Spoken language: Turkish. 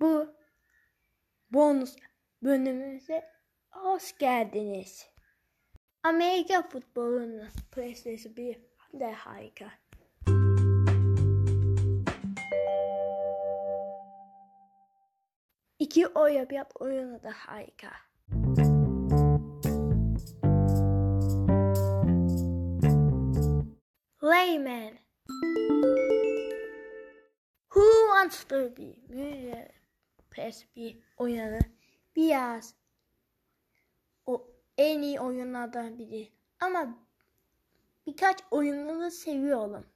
Bu bonus bölümümüze hoş geldiniz. Amerika futbolunun PlayStation 1 de harika. İki olimpiyat oyunu da harika. Layman. Who wants to be millionaire? PSP oyunu biraz o en iyi oyunlardan biri. Ama birkaç oyununu seviyorum.